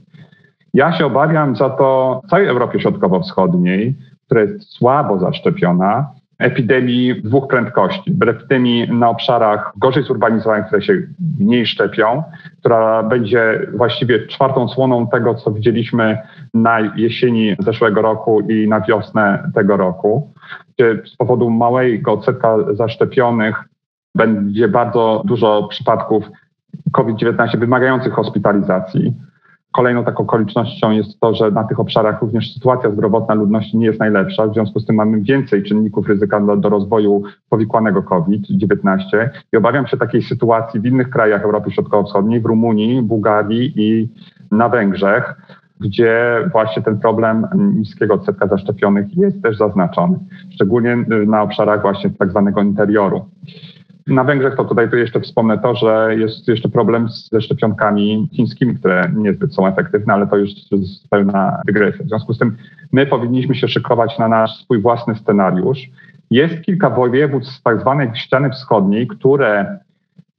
Ja się obawiam za to w całej Europie Środkowo-Wschodniej, która jest słabo zaszczepiona, epidemii dwóch prędkości. Epidemii na obszarach gorzej zurbanizowanych, które się mniej szczepią, która będzie właściwie czwartą słoną tego, co widzieliśmy na jesieni zeszłego roku i na wiosnę tego roku, gdzie z powodu małego odsetka zaszczepionych będzie bardzo dużo przypadków COVID-19 wymagających hospitalizacji. Kolejną taką okolicznością jest to, że na tych obszarach również sytuacja zdrowotna ludności nie jest najlepsza. W związku z tym mamy więcej czynników ryzyka do, do rozwoju powikłanego COVID-19 i obawiam się takiej sytuacji w innych krajach Europy Środkowo-Wschodniej, w Rumunii, Bułgarii i na Węgrzech, gdzie właśnie ten problem niskiego odsetka zaszczepionych jest też zaznaczony, szczególnie na obszarach właśnie tak zwanego interioru. Na Węgrzech to tutaj tu jeszcze wspomnę to, że jest jeszcze problem ze szczepionkami chińskimi, które niezbyt są efektywne, ale to już jest pełna dygresja. W związku z tym my powinniśmy się szykować na nasz swój własny scenariusz. Jest kilka województw z tak zwanej ściany wschodniej, które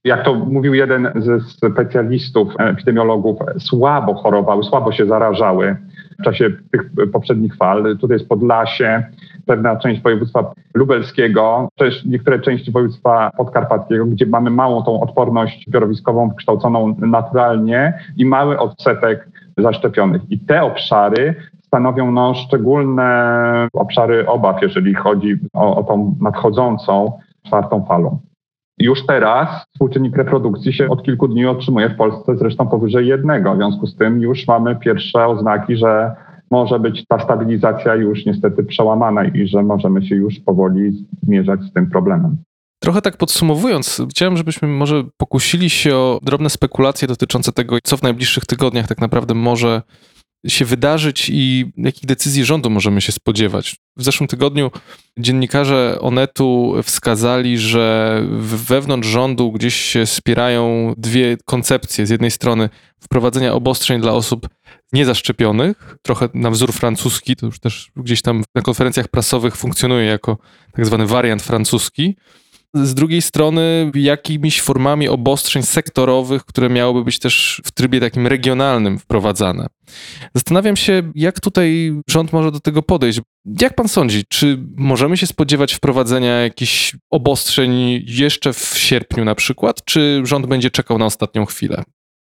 jak to mówił jeden ze specjalistów, epidemiologów, słabo chorowały, słabo się zarażały w czasie tych poprzednich fal. Tutaj jest Podlasie, pewna część województwa lubelskiego, też niektóre części województwa podkarpackiego, gdzie mamy małą tą odporność zbiorowiskową kształconą naturalnie i mały odsetek zaszczepionych. I te obszary stanowią no, szczególne obszary obaw, jeżeli chodzi o, o tą nadchodzącą czwartą falą. Już teraz współczynnik reprodukcji się od kilku dni otrzymuje w Polsce zresztą powyżej jednego. W związku z tym już mamy pierwsze oznaki, że może być ta stabilizacja już niestety przełamana i że możemy się już powoli zmierzać z tym problemem. Trochę tak podsumowując, chciałem, żebyśmy może pokusili się o drobne spekulacje dotyczące tego, co w najbliższych tygodniach tak naprawdę może się wydarzyć i jakich decyzji rządu możemy się spodziewać. W zeszłym tygodniu dziennikarze Onetu wskazali, że wewnątrz rządu gdzieś się spierają dwie koncepcje. Z jednej strony wprowadzenia obostrzeń dla osób niezaszczepionych, trochę na wzór francuski, to już też gdzieś tam na konferencjach prasowych funkcjonuje jako tak zwany wariant francuski z drugiej strony jakimiś formami obostrzeń sektorowych, które miałyby być też w trybie takim regionalnym wprowadzane. Zastanawiam się, jak tutaj rząd może do tego podejść. Jak pan sądzi, czy możemy się spodziewać wprowadzenia jakichś obostrzeń jeszcze w sierpniu na przykład, czy rząd będzie czekał na ostatnią chwilę?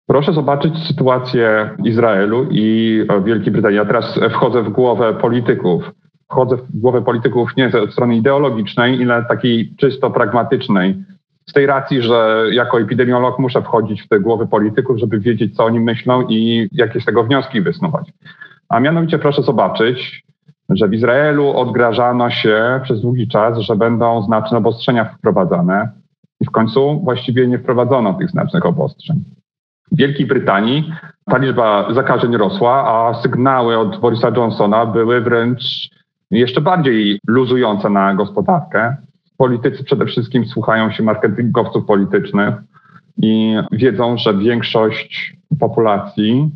Proszę zobaczyć sytuację Izraelu i Wielkiej Brytanii. Ja teraz wchodzę w głowę polityków wchodzę w głowę polityków nie ze strony ideologicznej, ile takiej czysto pragmatycznej. Z tej racji, że jako epidemiolog muszę wchodzić w te głowy polityków, żeby wiedzieć, co oni myślą i jakie z tego wnioski wysnuwać. A mianowicie proszę zobaczyć, że w Izraelu odgrażano się przez długi czas, że będą znaczne obostrzenia wprowadzane i w końcu właściwie nie wprowadzono tych znacznych obostrzeń. W Wielkiej Brytanii ta liczba zakażeń rosła, a sygnały od Borisa Johnsona były wręcz jeszcze bardziej luzujące na gospodarkę. Politycy przede wszystkim słuchają się marketingowców politycznych i wiedzą, że większość populacji,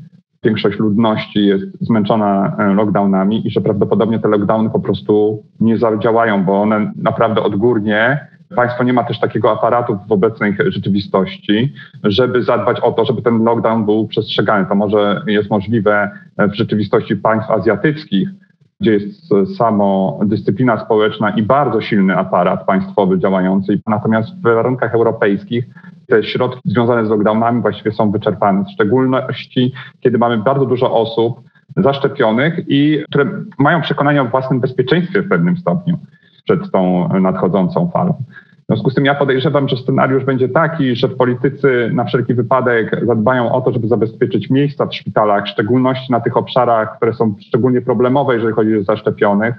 większość ludności jest zmęczona e, lockdownami i że prawdopodobnie te lockdowny po prostu nie zadziałają, bo one naprawdę odgórnie Państwo nie ma też takiego aparatu w obecnej rzeczywistości, żeby zadbać o to, żeby ten lockdown był przestrzegany. To może jest możliwe w rzeczywistości państw azjatyckich, gdzie jest samo dyscyplina społeczna i bardzo silny aparat państwowy działający. Natomiast w warunkach europejskich te środki związane z lockdownami właściwie są wyczerpane, w szczególności kiedy mamy bardzo dużo osób zaszczepionych i które mają przekonanie o własnym bezpieczeństwie w pewnym stopniu przed tą nadchodzącą falą. W związku z tym ja podejrzewam, że scenariusz będzie taki, że politycy na wszelki wypadek zadbają o to, żeby zabezpieczyć miejsca w szpitalach, w szczególności na tych obszarach, które są szczególnie problemowe, jeżeli chodzi o zaszczepionych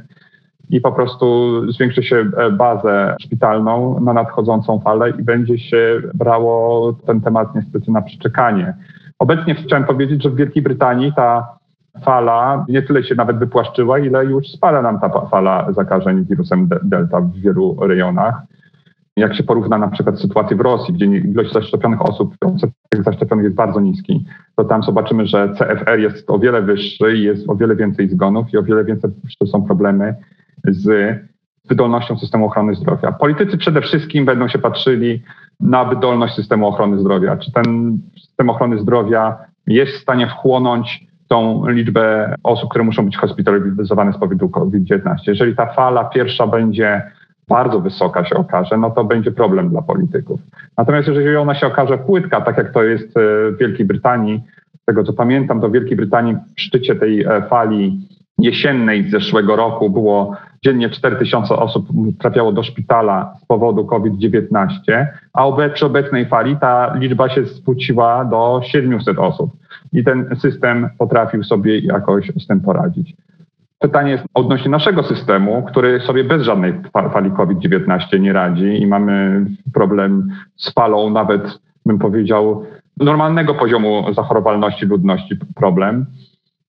i po prostu zwiększy się e, bazę szpitalną na nadchodzącą falę i będzie się brało ten temat niestety na przeczekanie. Obecnie chciałem powiedzieć, że w Wielkiej Brytanii ta fala nie tyle się nawet wypłaszczyła, ile już spada nam ta fala zakażeń wirusem Delta w wielu rejonach. Jak się porówna na przykład sytuację w Rosji, gdzie ilość zaszczepionych osób, odsetek zaszczepionych jest bardzo niski, to tam zobaczymy, że CFR jest o wiele wyższy jest o wiele więcej zgonów i o wiele więcej są problemy z wydolnością systemu ochrony zdrowia. Politycy przede wszystkim będą się patrzyli na wydolność systemu ochrony zdrowia. Czy ten system ochrony zdrowia jest w stanie wchłonąć tą liczbę osób, które muszą być hospitalizowane z powodu COVID-19. Jeżeli ta fala pierwsza będzie bardzo wysoka się okaże, no to będzie problem dla polityków. Natomiast jeżeli ona się okaże płytka, tak jak to jest e, w Wielkiej Brytanii, z tego co pamiętam, to w Wielkiej Brytanii w szczycie tej e, fali jesiennej z zeszłego roku było dziennie 4000 osób trafiało do szpitala z powodu COVID-19, a przy obecnej fali ta liczba się spłuciła do 700 osób i ten system potrafił sobie jakoś z tym poradzić. Pytanie jest odnośnie naszego systemu, który sobie bez żadnej fali COVID-19 nie radzi i mamy problem z falą nawet, bym powiedział, normalnego poziomu zachorowalności ludności problem.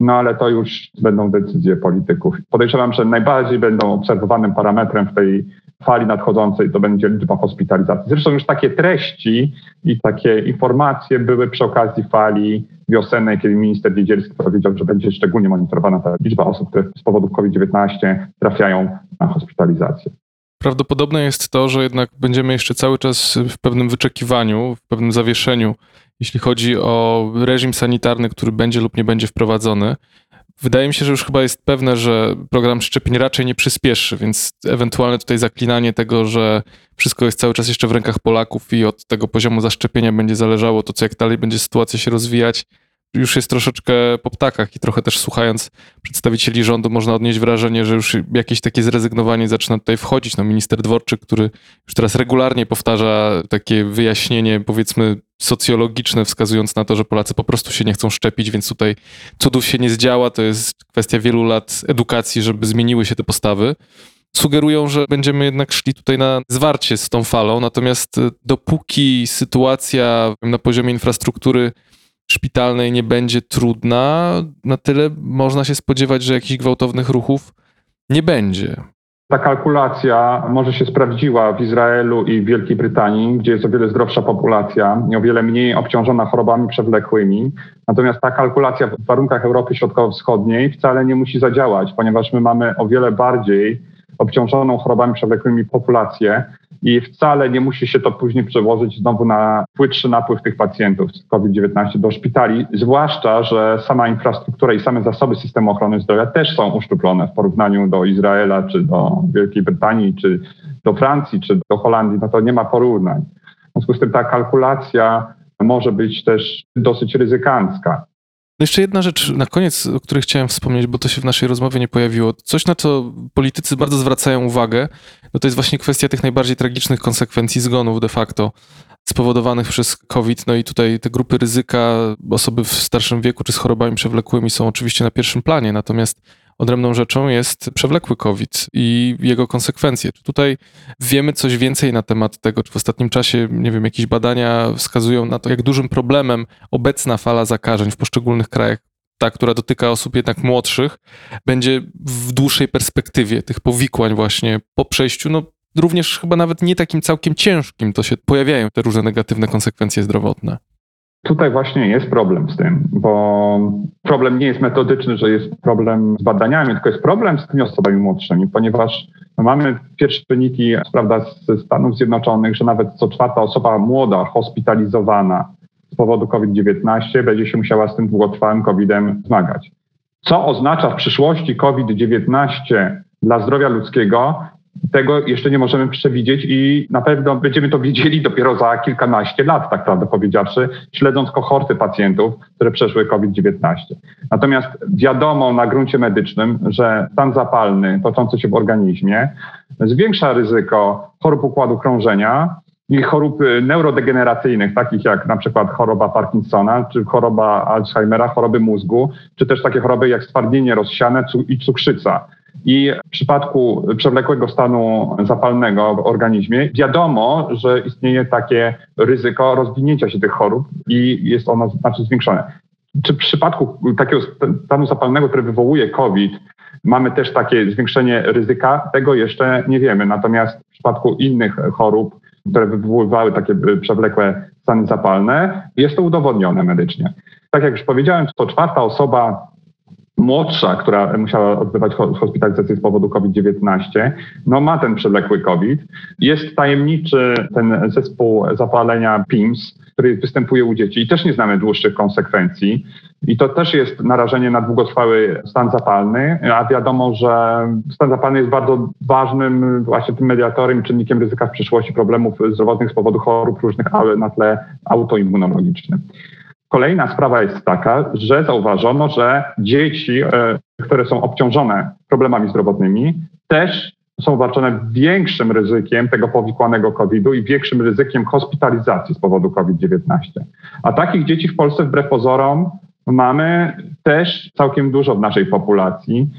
no ale to już będą decyzje polityków. Podejrzewam, że najbardziej będą obserwowanym parametrem w tej fali nadchodzącej to będzie liczba hospitalizacji. Zresztą już takie treści i takie informacje były przy okazji fali wiosennej, kiedy minister Wiedzielski powiedział, że będzie szczególnie monitorowana ta liczba osób, które z powodów COVID-19 trafiają na hospitalizację. Prawdopodobne jest to, że jednak będziemy jeszcze cały czas w pewnym wyczekiwaniu, w pewnym zawieszeniu, jeśli chodzi o reżim sanitarny, który będzie lub nie będzie wprowadzony. Wydaje mi się, że już chyba jest pewne, że program szczepień raczej nie przyspieszy, więc ewentualne tutaj zaklinanie tego, że wszystko jest cały czas jeszcze w rękach Polaków i od tego poziomu zaszczepienia będzie zależało to, co jak dalej będzie sytuacja się rozwijać, już jest troszeczkę po ptakach i trochę też słuchając przedstawicieli rządu można odnieść wrażenie, że już jakieś takie zrezygnowanie zaczyna tutaj wchodzić. No, minister Dworczyk, który już teraz regularnie powtarza takie wyjaśnienie, powiedzmy, socjologiczne, wskazując na to, że Polacy po prostu się nie chcą szczepić, więc tutaj cudów się nie zdziała. To jest kwestia wielu lat edukacji, żeby zmieniły się te postawy sugerują, że będziemy jednak szli tutaj na zwarcie z tą falą. Natomiast dopóki sytuacja na poziomie infrastruktury szpitalnej nie będzie trudna, na tyle można się spodziewać, że jakichś gwałtownych ruchów nie będzie. Ta kalkulacja może się sprawdziła w Izraelu i w Wielkiej Brytanii, gdzie jest o wiele zdrowsza populacja i o wiele mniej obciążona chorobami przewlekłymi. Natomiast ta kalkulacja w warunkach Europy Środkowo-Wschodniej wcale nie musi zadziałać, ponieważ my mamy o wiele bardziej obciążoną chorobami przewlekłymi populację i wcale nie musi się to później przełożyć znowu na płytszy napływ tych pacjentów z COVID-19 do szpitali, zwłaszcza, że sama infrastruktura i same zasoby systemu ochrony zdrowia też są uszczuplone w porównaniu do Izraela, czy do Wielkiej Brytanii, czy do Francji, czy do Holandii, no to nie ma porównań. W związku z tym ta kalkulacja może być też dosyć ryzykancka. No jeszcze jedna rzecz na koniec, o której chciałem wspomnieć, bo to się w naszej rozmowie nie pojawiło. Coś, na co politycy bardzo zwracają uwagę, no to jest właśnie kwestia tych najbardziej tragicznych konsekwencji zgonów de facto spowodowanych przez COVID. No i tutaj te grupy ryzyka, osoby w starszym wieku czy z chorobami przewlekłymi są oczywiście na pierwszym planie, natomiast Odrębną rzeczą jest przewlekły COVID i jego konsekwencje. Czy tutaj wiemy coś więcej na temat tego, czy w ostatnim czasie, nie wiem, jakieś badania wskazują na to, jak dużym problemem obecna fala zakażeń w poszczególnych krajach, ta, która dotyka osób jednak młodszych, będzie w dłuższej perspektywie tych powikłań właśnie po przejściu, no również chyba nawet nie takim całkiem ciężkim, to się pojawiają te różne negatywne konsekwencje zdrowotne. Tutaj właśnie jest problem z tym, bo problem nie jest metodyczny, że jest problem z badaniami, tylko jest problem z tymi osobami młodszymi, ponieważ mamy pierwsze wyniki prawda, ze Stanów Zjednoczonych, że nawet co czwarta osoba młoda hospitalizowana z powodu COVID-19 będzie się musiała z tym długotrwałym COVID-em zmagać. Co oznacza w przyszłości COVID-19 dla zdrowia ludzkiego, tego jeszcze nie możemy przewidzieć i na pewno będziemy to widzieli dopiero za kilkanaście lat, tak prawdę powiedziawszy, śledząc kohorty pacjentów, które przeszły COVID-19. Natomiast wiadomo na gruncie medycznym, że stan zapalny toczący się w organizmie zwiększa ryzyko chorób układu krążenia, i chorób neurodegeneracyjnych, takich jak na przykład choroba Parkinsona, czy choroba Alzheimera, choroby mózgu, czy też takie choroby jak stwardnienie rozsiane i cukrzyca. I w przypadku przewlekłego stanu zapalnego w organizmie wiadomo, że istnieje takie ryzyko rozwinięcia się tych chorób i jest ono znacznie zwiększone. Czy w przypadku takiego stanu zapalnego, który wywołuje COVID, mamy też takie zwiększenie ryzyka? Tego jeszcze nie wiemy. Natomiast w przypadku innych chorób, które wywoływały takie przewlekłe stany zapalne, jest to udowodnione medycznie. Tak jak już powiedziałem, to czwarta osoba młodsza, która musiała odbywać hospitalizację z powodu COVID-19, no ma ten przewlekły COVID. Jest tajemniczy ten zespół zapalenia PIMS, który występuje u dzieci i też nie znamy dłuższych konsekwencji. I to też jest narażenie na długotrwały stan zapalny, a wiadomo, że stan zapalny jest bardzo ważnym właśnie tym mediatorem, czynnikiem ryzyka w przyszłości problemów zdrowotnych z powodu chorób różnych, ale na tle autoimmunologicznym. Kolejna sprawa jest taka, że zauważono, że dzieci, e, które są obciążone problemami zdrowotnymi, też są obarczone większym ryzykiem tego powikłanego COVID-u i większym ryzykiem hospitalizacji z powodu COVID-19. A takich dzieci w Polsce wbrew pozorom mamy też całkiem dużo w naszej populacji.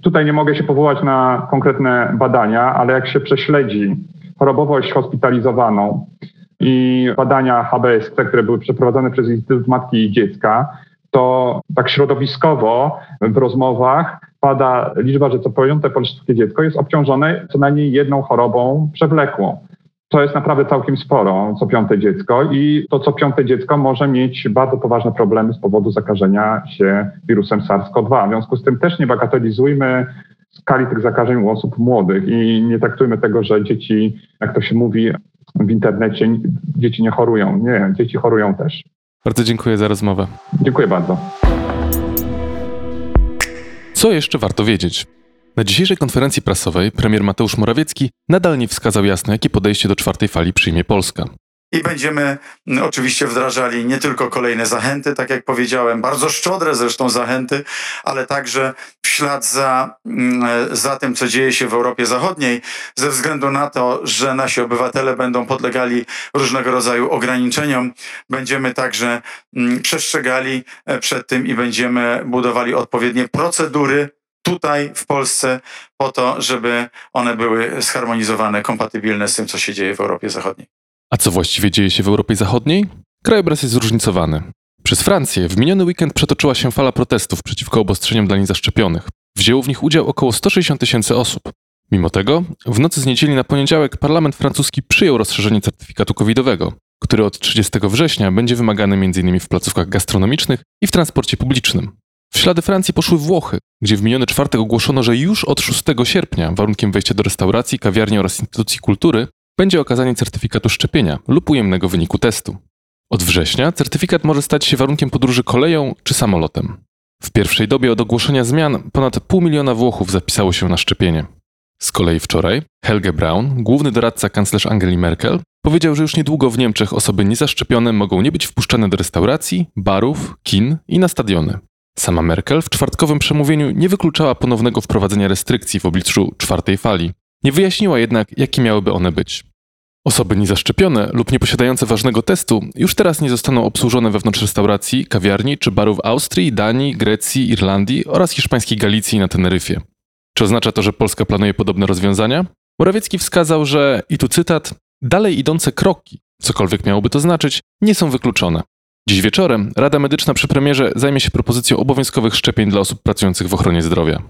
Tutaj nie mogę się powołać na konkretne badania, ale jak się prześledzi chorobowość hospitalizowaną i badania HBSC, które były przeprowadzone przez Instytut Matki i Dziecka, to tak środowiskowo w rozmowach pada liczba, że co piąte polskie dziecko jest obciążone co najmniej jedną chorobą przewlekłą. To jest naprawdę całkiem sporo, co piąte dziecko i to co piąte dziecko może mieć bardzo poważne problemy z powodu zakażenia się wirusem SARS-CoV-2. W związku z tym też nie bagatelizujmy skali tych zakażeń u osób młodych i nie traktujmy tego, że dzieci, jak to się mówi w internecie, dzieci nie chorują. Nie, dzieci chorują też. Bardzo dziękuję za rozmowę. Dziękuję bardzo. Co jeszcze warto wiedzieć? Na dzisiejszej konferencji prasowej premier Mateusz Morawiecki nadal nie wskazał jasno, jakie podejście do czwartej fali przyjmie Polska. I będziemy mm, oczywiście wdrażali nie tylko kolejne zachęty, tak jak powiedziałem, bardzo szczodre zresztą zachęty, ale także w ślad za, mm, za tym, co dzieje się w Europie Zachodniej, ze względu na to, że nasi obywatele będą podlegali różnego rodzaju ograniczeniom, będziemy także mm, przestrzegali e, przed tym i będziemy budowali odpowiednie procedury tutaj w Polsce po to, żeby one były zharmonizowane, kompatybilne z tym, co się dzieje w Europie Zachodniej. A co właściwie dzieje się w Europie Zachodniej? Krajobraz jest zróżnicowany. Przez Francję w miniony weekend przetoczyła się fala protestów przeciwko obostrzeniom dla niezaszczepionych. Wzięło w nich udział około 160 tysięcy osób. Mimo tego, w nocy z niedzieli na poniedziałek parlament francuski przyjął rozszerzenie certyfikatu covidowego, który od 30 września będzie wymagany m.in. w placówkach gastronomicznych i w transporcie publicznym. W ślady Francji poszły Włochy, gdzie w miniony czwartek ogłoszono, że już od 6 sierpnia warunkiem wejścia do restauracji, kawiarni oraz instytucji kultury będzie okazanie certyfikatu szczepienia lub ujemnego wyniku testu. Od września certyfikat może stać się warunkiem podróży koleją czy samolotem. W pierwszej dobie od ogłoszenia zmian ponad pół miliona Włochów zapisało się na szczepienie. Z kolei wczoraj Helge Braun, główny doradca kanclerz Angeli Merkel, powiedział, że już niedługo w Niemczech osoby niezaszczepione mogą nie być wpuszczane do restauracji, barów, kin i na stadiony. Sama Merkel w czwartkowym przemówieniu nie wykluczała ponownego wprowadzenia restrykcji w obliczu czwartej fali. Nie wyjaśniła jednak, jakie miałyby one być. Osoby niezaszczepione lub nieposiadające ważnego testu już teraz nie zostaną obsłużone wewnątrz restauracji, kawiarni czy barów Austrii, Danii, Grecji, Irlandii oraz hiszpańskiej Galicji na Teneryfie. Czy oznacza to, że Polska planuje podobne rozwiązania? Morawiecki wskazał, że, i tu cytat, dalej idące kroki, cokolwiek miałoby to znaczyć, nie są wykluczone. Dziś wieczorem Rada Medyczna przy premierze zajmie się propozycją obowiązkowych szczepień dla osób pracujących w ochronie zdrowia.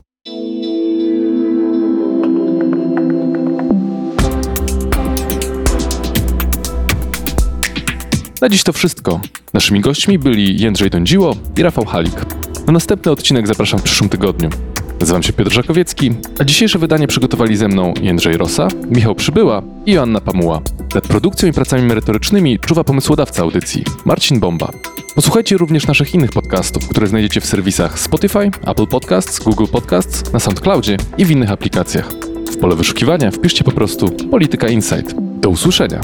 Na dziś to wszystko. Naszymi gośćmi byli Jędrzej Dądziło i Rafał Halik. Na następny odcinek zapraszam w przyszłym tygodniu. Nazywam się Piotr Żakowiecki, a dzisiejsze wydanie przygotowali ze mną Jędrzej Rosa, Michał Przybyła i Joanna Pamuła. Nad produkcją i pracami merytorycznymi czuwa pomysłodawca audycji, Marcin Bomba. Posłuchajcie również naszych innych podcastów, które znajdziecie w serwisach Spotify, Apple Podcasts, Google Podcasts, na SoundCloudzie i w innych aplikacjach. W pole wyszukiwania wpiszcie po prostu Polityka Insight. Do usłyszenia!